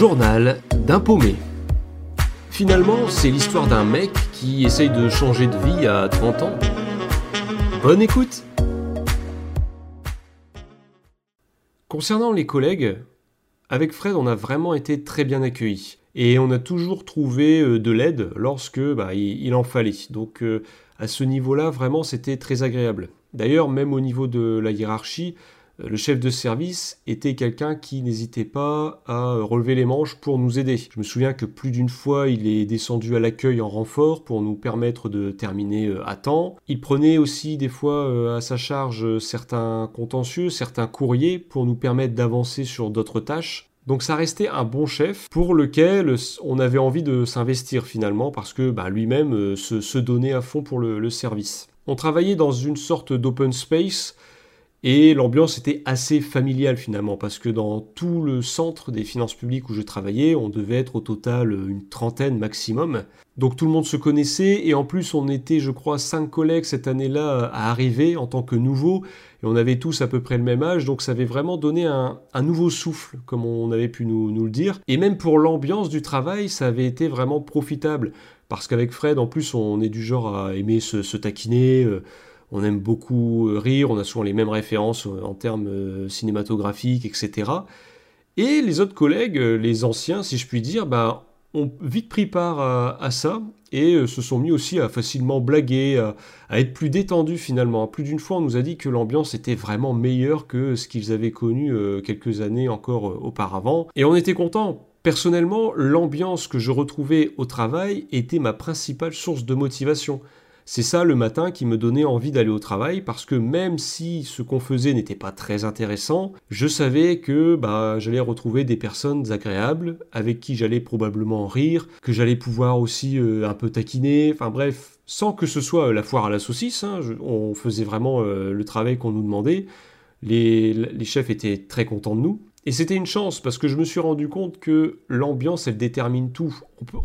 journal d'un paumé. Finalement, c'est l'histoire d'un mec qui essaye de changer de vie à 30 ans. Bonne écoute Concernant les collègues, avec Fred, on a vraiment été très bien accueillis. Et on a toujours trouvé euh, de l'aide lorsque bah, il, en fallait. Donc euh, à ce niveau-là, vraiment, c'était très agréable. D'ailleurs, même au niveau de la hiérarchie, le chef de service était quelqu'un qui n'hésitait pas à relever les manches pour nous aider. Je me souviens que plus d'une fois, il est descendu à l'accueil en renfort pour nous permettre de terminer euh, à temps. Il prenait aussi des fois euh, à sa charge certains contentieux, certains courriers pour nous permettre d'avancer sur d'autres tâches. Donc ça restait un bon chef pour lequel on avait envie de s'investir finalement parce que bah, lui-même se, donnait à fond pour le service. On travaillait dans une sorte d'open space et l'ambiance était assez familiale finalement, parce que dans tout le centre des finances publiques où je travaillais, on devait être au total une trentaine maximum. Donc tout le monde se connaissait, et en plus on était, je crois, cinq collègues cette année-là à arriver en tant que nouveaux, et on avait tous à peu près le même âge, donc ça avait vraiment donné un, nouveau souffle, comme on avait pu nous, le dire. Et même pour l'ambiance du travail, ça avait été vraiment profitable, parce qu'avec Fred, en plus, on est du genre à aimer se, taquiner. Euh, on aime beaucoup euh, rire, on a souvent les mêmes références euh, en termes euh, cinématographiques, etc. Et les autres collègues, les anciens, si je puis dire, bah, ont vite pris part à, ça et se sont mis aussi à facilement blaguer, à, être plus détendus finalement. Plus d'une fois, on nous a dit que l'ambiance était vraiment meilleure que ce qu'ils avaient connu quelques années encore auparavant. Et on était content. Personnellement, l'ambiance que je retrouvais au travail était ma principale source de motivation. C'est ça le matin qui me donnait envie d'aller au travail parce que même si ce qu'on faisait n'était pas très intéressant, je savais que bah, j'allais retrouver des personnes agréables avec qui j'allais probablement rire, que j'allais pouvoir aussi euh, un peu taquiner, enfin bref, sans que ce soit la foire à la saucisse, hein, on faisait vraiment euh, le travail qu'on nous demandait. les chefs étaient très contents de nous. Et c'était une chance parce que je me suis rendu compte que l'ambiance, elle détermine tout.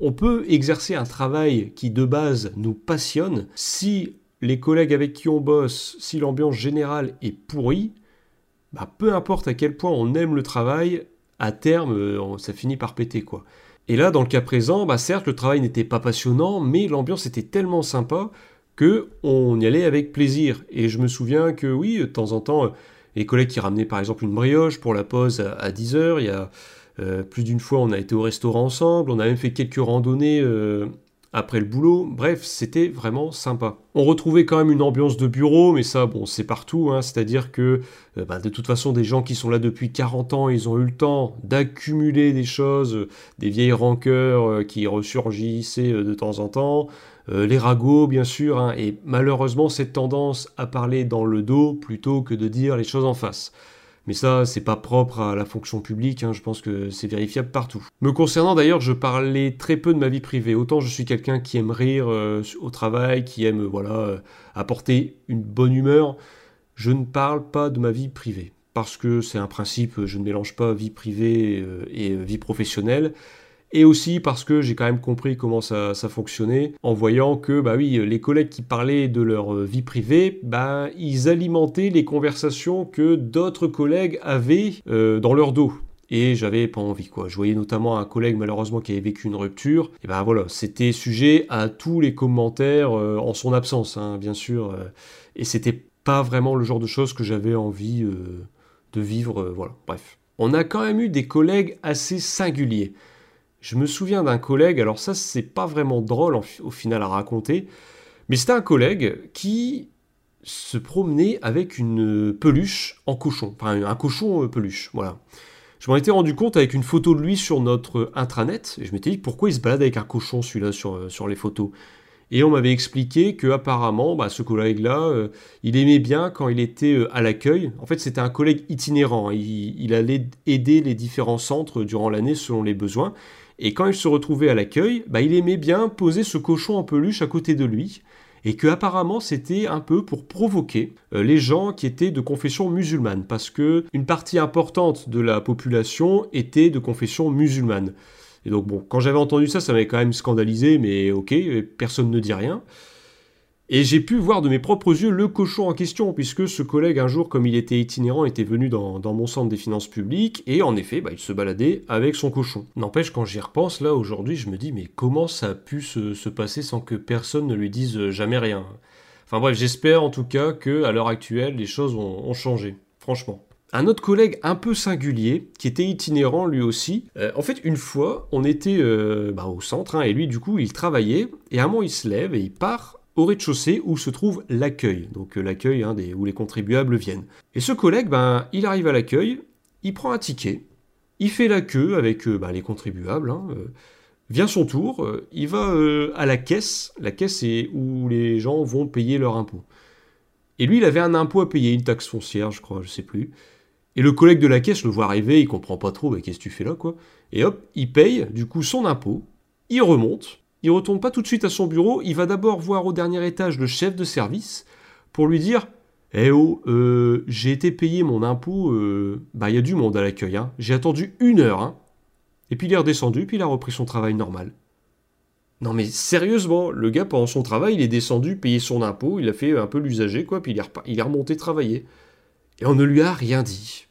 On peut, exercer un travail qui de base nous passionne si les collègues avec qui on bosse, si l'ambiance générale est pourrie, bah, peu importe à quel point on aime le travail, à terme, euh, ça finit par péter quoi. Et là, dans le cas présent, bah certes, le travail n'était pas passionnant, mais l'ambiance était tellement sympa que on y allait avec plaisir. Et je me souviens que oui, de temps en temps, les collègues qui ramenaient par exemple une brioche pour la pause à, 10h. Il y a euh, plus d'une fois, on a été au restaurant ensemble. On a même fait quelques randonnées euh, après le boulot. Bref, c'était vraiment sympa. On retrouvait quand même une ambiance de bureau, mais ça, bon, c'est partout. Hein. C'est-à-dire que euh, bah, de toute façon, des gens qui sont là depuis 40 ans, ils ont eu le temps d'accumuler des choses, des vieilles rancœurs qui ressurgissaient de temps en temps. Euh, les ragots, bien sûr, hein, et malheureusement cette tendance à parler dans le dos plutôt que de dire les choses en face. Mais ça, c'est pas propre à la fonction publique, hein, je pense que c'est vérifiable partout. Me concernant d'ailleurs, je parlais très peu de ma vie privée. Autant je suis quelqu'un qui aime rire euh, au travail, qui aime voilà euh, apporter une bonne humeur, je ne parle pas de ma vie privée. Parce que c'est un principe, je ne mélange pas vie privée et vie professionnelle et aussi parce que j'ai quand même compris comment ça, fonctionnait en voyant que bah oui, les collègues qui parlaient de leur euh, vie privée, bah ils alimentaient les conversations que d'autres collègues avaient euh, dans leur dos. Et j'avais pas envie quoi. Je voyais notamment un collègue malheureusement qui avait vécu une rupture. Et ben voilà, c'était sujet à tous les commentaires euh, en son absence, hein, bien sûr. et c'était pas vraiment le genre de choses que j'avais envie de vivre. voilà, bref. On a quand même eu des collègues assez singuliers. Je me souviens d'un collègue, alors ça c'est pas vraiment drôle au final à raconter, mais c'était un collègue qui se promenait avec une peluche en cochon, enfin un cochon euh, peluche, voilà. Je m'en étais rendu compte avec une photo de lui sur notre intranet, et je m'étais dit pourquoi il se balade avec un cochon celui-là sur, euh, les photos? Et on m'avait expliqué que apparemment, bah, ce collègue-là, euh, il aimait bien quand il était à l'accueil. En fait, c'était un collègue itinérant. Il, il, allait aider les différents centres durant l'année selon les besoins. Et quand il se retrouvait à l'accueil, bah, il aimait bien poser ce cochon en peluche à côté de lui, et que apparemment c'était un peu pour provoquer euh, les gens qui étaient de confession musulmane, parce que une partie importante de la population était de confession musulmane. Et donc bon, quand j'avais entendu ça, ça m'avait quand même scandalisé, mais ok, personne ne dit rien. Et j'ai pu voir de mes propres yeux le cochon en question, puisque ce collègue, un jour, comme il était itinérant, était venu dans, mon centre des finances publiques, et en effet, bah, il se baladait avec son cochon. N'empêche, quand j'y repense, là, aujourd'hui, je me dis, mais comment ça a pu se, passer sans que personne ne lui dise jamais rien? Enfin bref, j'espère en tout cas que à l'heure actuelle, les choses ont, changé, franchement. Un autre collègue un peu singulier, qui était itinérant lui aussi. Euh, en fait, une fois, on était euh, bah, au centre, hein, et lui, du coup, il travaillait, et à un moment, il se lève et il part au rez-de-chaussée où se trouve l'accueil, donc euh, l'accueil hein, où les contribuables viennent. Et ce collègue, ben, il arrive à l'accueil, il prend un ticket, il fait la queue avec euh, ben, les contribuables, hein, euh, vient son tour, il va à la caisse, la caisse c'est où les gens vont payer leur impôt. Et lui, il avait un impôt à payer, une taxe foncière, je crois, je sais plus. Et le collègue de la caisse le voit arriver, il comprend pas trop, bah, qu'est-ce que tu fais là, quoi. Et hop, il paye, du coup, son impôt, il remonte, il retourne pas tout de suite à son bureau, il va d'abord voir au dernier étage le chef de service pour lui dire Eh oh, euh, j'ai été payé mon impôt, euh, bah il y a du monde à l'accueil, hein. j'ai attendu une heure. Hein. Et puis il est redescendu, puis il a repris son travail normal. Non mais sérieusement, le gars pendant son travail, il est descendu, payé son impôt, il a fait un peu l'usager, quoi, puis il est, il est remonté travailler. Et on ne lui a rien dit.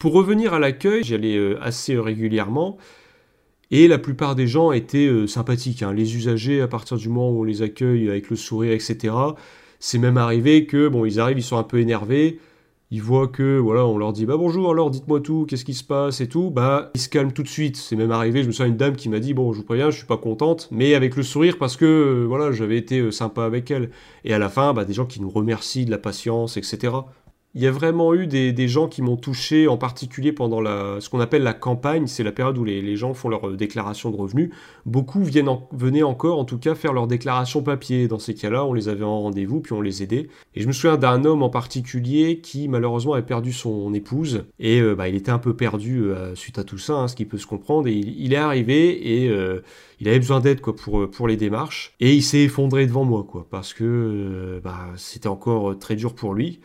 Pour revenir à l'accueil, j'y allais euh, assez régulièrement, et la plupart des gens étaient euh, sympathiques. Hein. Les usagers, à partir du moment où on les accueille avec le sourire, etc., c'est même arrivé que, bon, ils arrivent, ils sont un peu énervés, ils voient que, voilà, on leur dit, bah bonjour, alors dites-moi tout, qu'est-ce qui se passe et tout, bah, ils se calment tout de suite. C'est même arrivé, je me souviens une dame qui m'a dit, bon, je vous préviens, je suis pas contente, mais avec le sourire parce que, euh, voilà, j'avais été euh, sympa avec elle. Et à la fin, bah, des gens qui nous remercient de la patience, etc. Il y a vraiment eu des, gens qui m'ont touché, en particulier pendant la, ce qu'on appelle la campagne, c'est la période où les, gens font leur euh, déclaration de revenus. Beaucoup viennent venaient encore, en tout cas, faire leur déclaration papier. Dans ces cas-là, on les avait en rendez-vous, puis on les aidait. Et je me souviens d'un homme en particulier qui, malheureusement, avait perdu son épouse. Et euh, bah, il était un peu perdu euh, suite à tout ça, hein, ce qui peut se comprendre. Et il, est arrivé et il avait besoin d'aide quoi pour, pour les démarches. Et il s'est effondré devant moi, quoi, parce que bah, c'était encore très dur pour lui.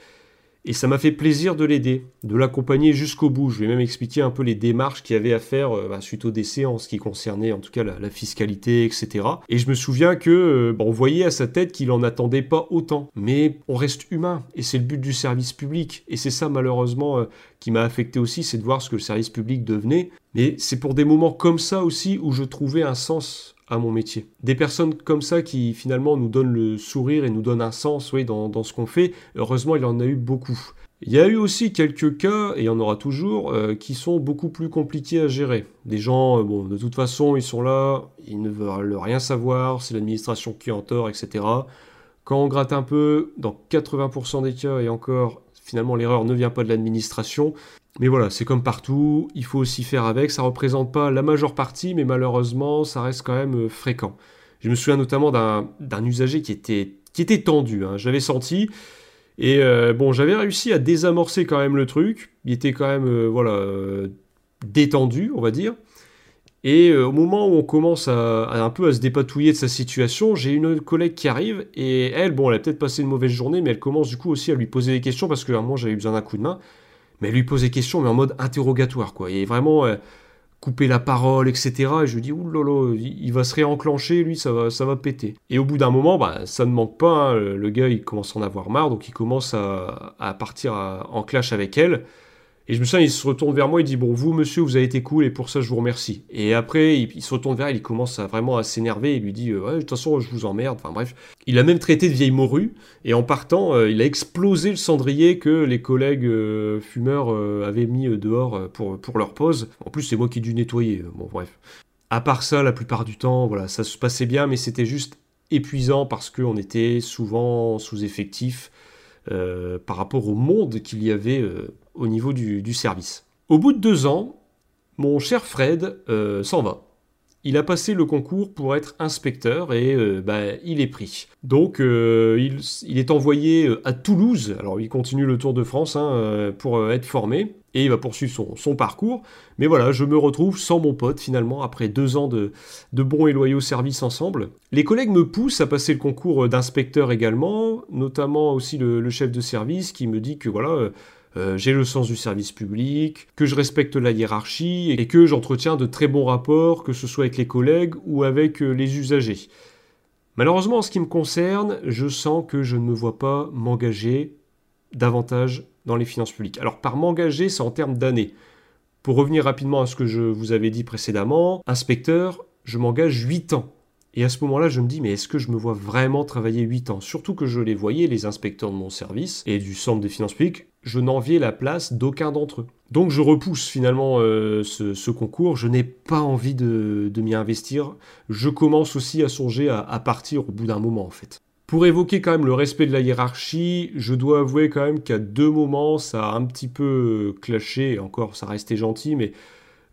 Et ça m'a fait plaisir de l'aider, de l'accompagner jusqu'au bout. Je ai même expliqué un peu les démarches qu'il y avait à faire euh, bah, suite au décès en ce qui concernait en tout cas la, fiscalité, etc. Et je me souviens que euh, bah, on voyait à sa tête qu'il en attendait pas autant. Mais on reste humain et c'est le but du service public. Et c'est ça malheureusement euh, qui m'a affecté aussi, c'est de voir ce que le service public devenait. Mais c'est pour des moments comme ça aussi où je trouvais un sens à mon métier. Des personnes comme ça qui finalement nous donnent le sourire et nous donnent un sens oui, dans, dans ce qu'on fait, heureusement il y en a eu beaucoup. Il y a eu aussi quelques cas, et il y en aura toujours, euh, qui sont beaucoup plus compliqués à gérer. Des gens, euh, bon, de toute façon, ils sont là, ils ne veulent rien savoir, c'est l'administration qui en tort, etc. Quand on gratte un peu, dans 80% des cas, et encore, finalement l'erreur ne vient pas de l'administration, mais voilà, c'est comme partout, il faut aussi faire avec. Ça représente pas la majeure partie, mais malheureusement, ça reste quand même euh, fréquent. Je me souviens notamment d'un usager qui était, qui était tendu, hein. j'avais senti. Et euh, bon, j'avais réussi à désamorcer quand même le truc. Il était quand même, euh, voilà, détendu, on va dire. Et au moment où on commence à, un peu à se dépatouiller de sa situation, j'ai une collègue qui arrive et elle, bon, elle a peut-être passé une mauvaise journée, mais elle commence du coup aussi à lui poser des questions parce que à un moment j'avais besoin d'un coup de main lui pose des questions, mais en mode interrogatoire, quoi. Et vraiment euh, couper la parole, etc. Et je lui dis, oulala, il va se réenclencher, lui, ça va, ça va péter. Et au bout d'un moment, bah, ça ne manque pas, hein. le gars, il commence à en avoir marre, donc il commence à, partir en clash avec elle. Et je me souviens, il se retourne vers moi, il dit Bon, vous, monsieur, vous avez été cool et pour ça, je vous remercie. Et après, il, se retourne vers elle, il commence vraiment à s'énerver. Il lui dit Ouais, de toute façon, je vous emmerde. Enfin bref. Il a même traité de vieille morue. Et en partant, euh, il a explosé le cendrier que les collègues euh, fumeurs euh, avaient mis dehors pour, pour leur pause. En plus, c'est moi qui ai dû nettoyer. Bon, bref. À part ça, la plupart du temps, voilà, ça se passait bien, mais c'était juste épuisant parce qu'on était souvent sous-effectif. par rapport au monde qu'il y avait au niveau du, service. Au bout de deux ans, mon cher Fred euh, s'en va. Il a passé le concours pour être inspecteur et euh, bah, il est pris. Donc euh, il, est envoyé à Toulouse, alors il continue le Tour de France hein, pour être formé et il va poursuivre son, parcours. Mais voilà, je me retrouve sans mon pote finalement après deux ans de, bons et loyaux services ensemble. Les collègues me poussent à passer le concours d'inspecteur également, notamment aussi le, chef de service qui me dit que voilà euh, j'ai le sens du service public, que je respecte la hiérarchie et que j'entretiens de très bons rapports, que ce soit avec les collègues ou avec euh, les usagers. Malheureusement, en ce qui me concerne, je sens que je ne me vois pas m'engager davantage dans les finances publiques. Alors par m'engager, c'est en termes d'années. Pour revenir rapidement à ce que je vous avais dit précédemment, inspecteur, je m'engage 8 ans. Et à ce moment-là, je me dis, mais est-ce que je me vois vraiment travailler 8 ans? Surtout que je les voyais, les inspecteurs de mon service et du centre des finances publiques, je n'enviais la place d'aucun d'entre eux. Donc je repousse finalement euh, ce, concours, je n'ai pas envie de, m'y investir. Je commence aussi à songer à partir au bout d'un moment en fait. Pour évoquer quand même le respect de la hiérarchie, je dois avouer quand même qu'à deux moments, ça a un petit peu euh, clashé, encore ça restait gentil, mais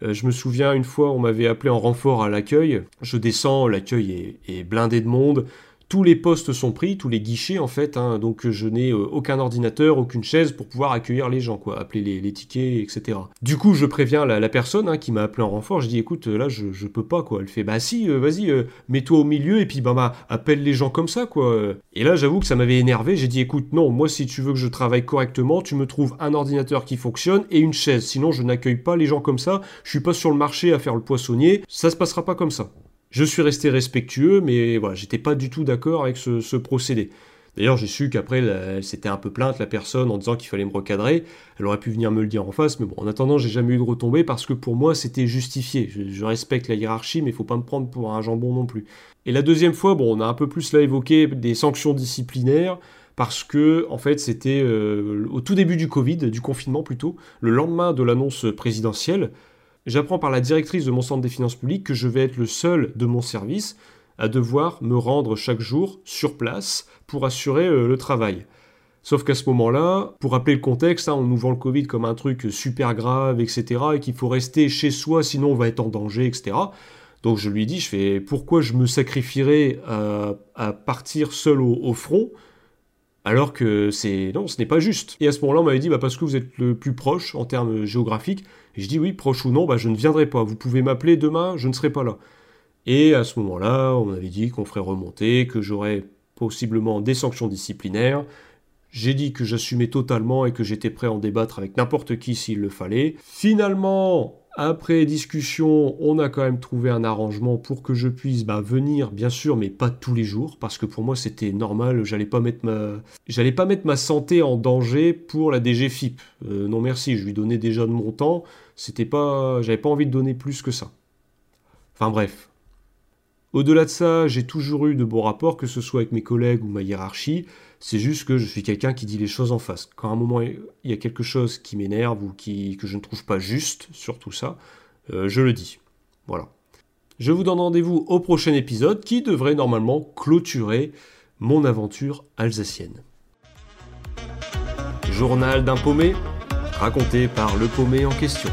euh, je me souviens une fois, on m'avait appelé en renfort à l'accueil. Je descends, l'accueil est, blindé de monde tous les postes sont pris, tous les guichets en fait, hein. donc je n'ai euh, aucun ordinateur, aucune chaise pour pouvoir accueillir les gens, quoi, appeler les, tickets, etc. Du coup, je préviens la, personne hein, qui m'a appelé en renfort, je dis écoute, là je, je peux pas, quoi. Elle fait bah si, euh, vas-y, euh, mets-toi au milieu et puis bah, bah, appelle les gens comme ça, quoi. Et là, j'avoue que ça m'avait énervé, j'ai dit écoute, non, moi si tu veux que je travaille correctement, tu me trouves un ordinateur qui fonctionne et une chaise, sinon je n'accueille pas les gens comme ça, je suis pas sur le marché à faire le poissonnier, ça se passera pas comme ça. Je suis resté respectueux, mais voilà, j'étais pas du tout d'accord avec ce, procédé. D'ailleurs, j'ai su qu'après, elle s'était un peu plainte, la personne, en disant qu'il fallait me recadrer. Elle aurait pu venir me le dire en face, mais bon, en attendant, j'ai jamais eu de retombée parce que pour moi, c'était justifié. Je, respecte la hiérarchie, mais il faut pas me prendre pour un jambon non plus. Et la deuxième fois, bon, on a un peu plus là évoqué des sanctions disciplinaires parce que, en fait, c'était euh, au tout début du Covid, du confinement plutôt, le lendemain de l'annonce présidentielle. J'apprends par la directrice de mon centre des finances publiques que je vais être le seul de mon service à devoir me rendre chaque jour sur place pour assurer euh, le travail. Sauf qu'à ce moment-là, pour rappeler le contexte, hein, on nous vend le Covid comme un truc super grave, etc., et qu'il faut rester chez soi, sinon on va être en danger, etc. Donc je lui dis, je fais, pourquoi je me sacrifierais à, partir seul au, front alors que c'est non, ce n'est pas juste. Et à ce moment-là, on m'avait dit bah parce que vous êtes le plus proche en termes géographiques. Je dis oui, proche ou non, bah je ne viendrai pas. Vous pouvez m'appeler demain, je ne serai pas là. Et à ce moment-là, on avait dit qu'on ferait remonter, que j'aurais possiblement des sanctions disciplinaires. J'ai dit que j'assumais totalement et que j'étais prêt à en débattre avec n'importe qui s'il le fallait. Finalement, après discussion, on a quand même trouvé un arrangement pour que je puisse bah, venir, bien sûr, mais pas tous les jours, parce que pour moi c'était normal, j'allais pas mettre ma, santé en danger pour la DGFIP. Euh, non merci, je lui donnais déjà de mon temps, c'était pas, j'avais pas envie de donner plus que ça. Enfin bref. Au-delà de ça, j'ai toujours eu de bons rapports, que ce soit avec mes collègues ou ma hiérarchie. C'est juste que je suis quelqu'un qui dit les choses en face. Quand à un moment il y a quelque chose qui m'énerve ou que je ne trouve pas juste sur tout ça, euh, je le dis. Voilà. Je vous donne rendez-vous au prochain épisode qui devrait normalement clôturer mon aventure alsacienne. Journal d'un paumé, raconté par le paumé en question.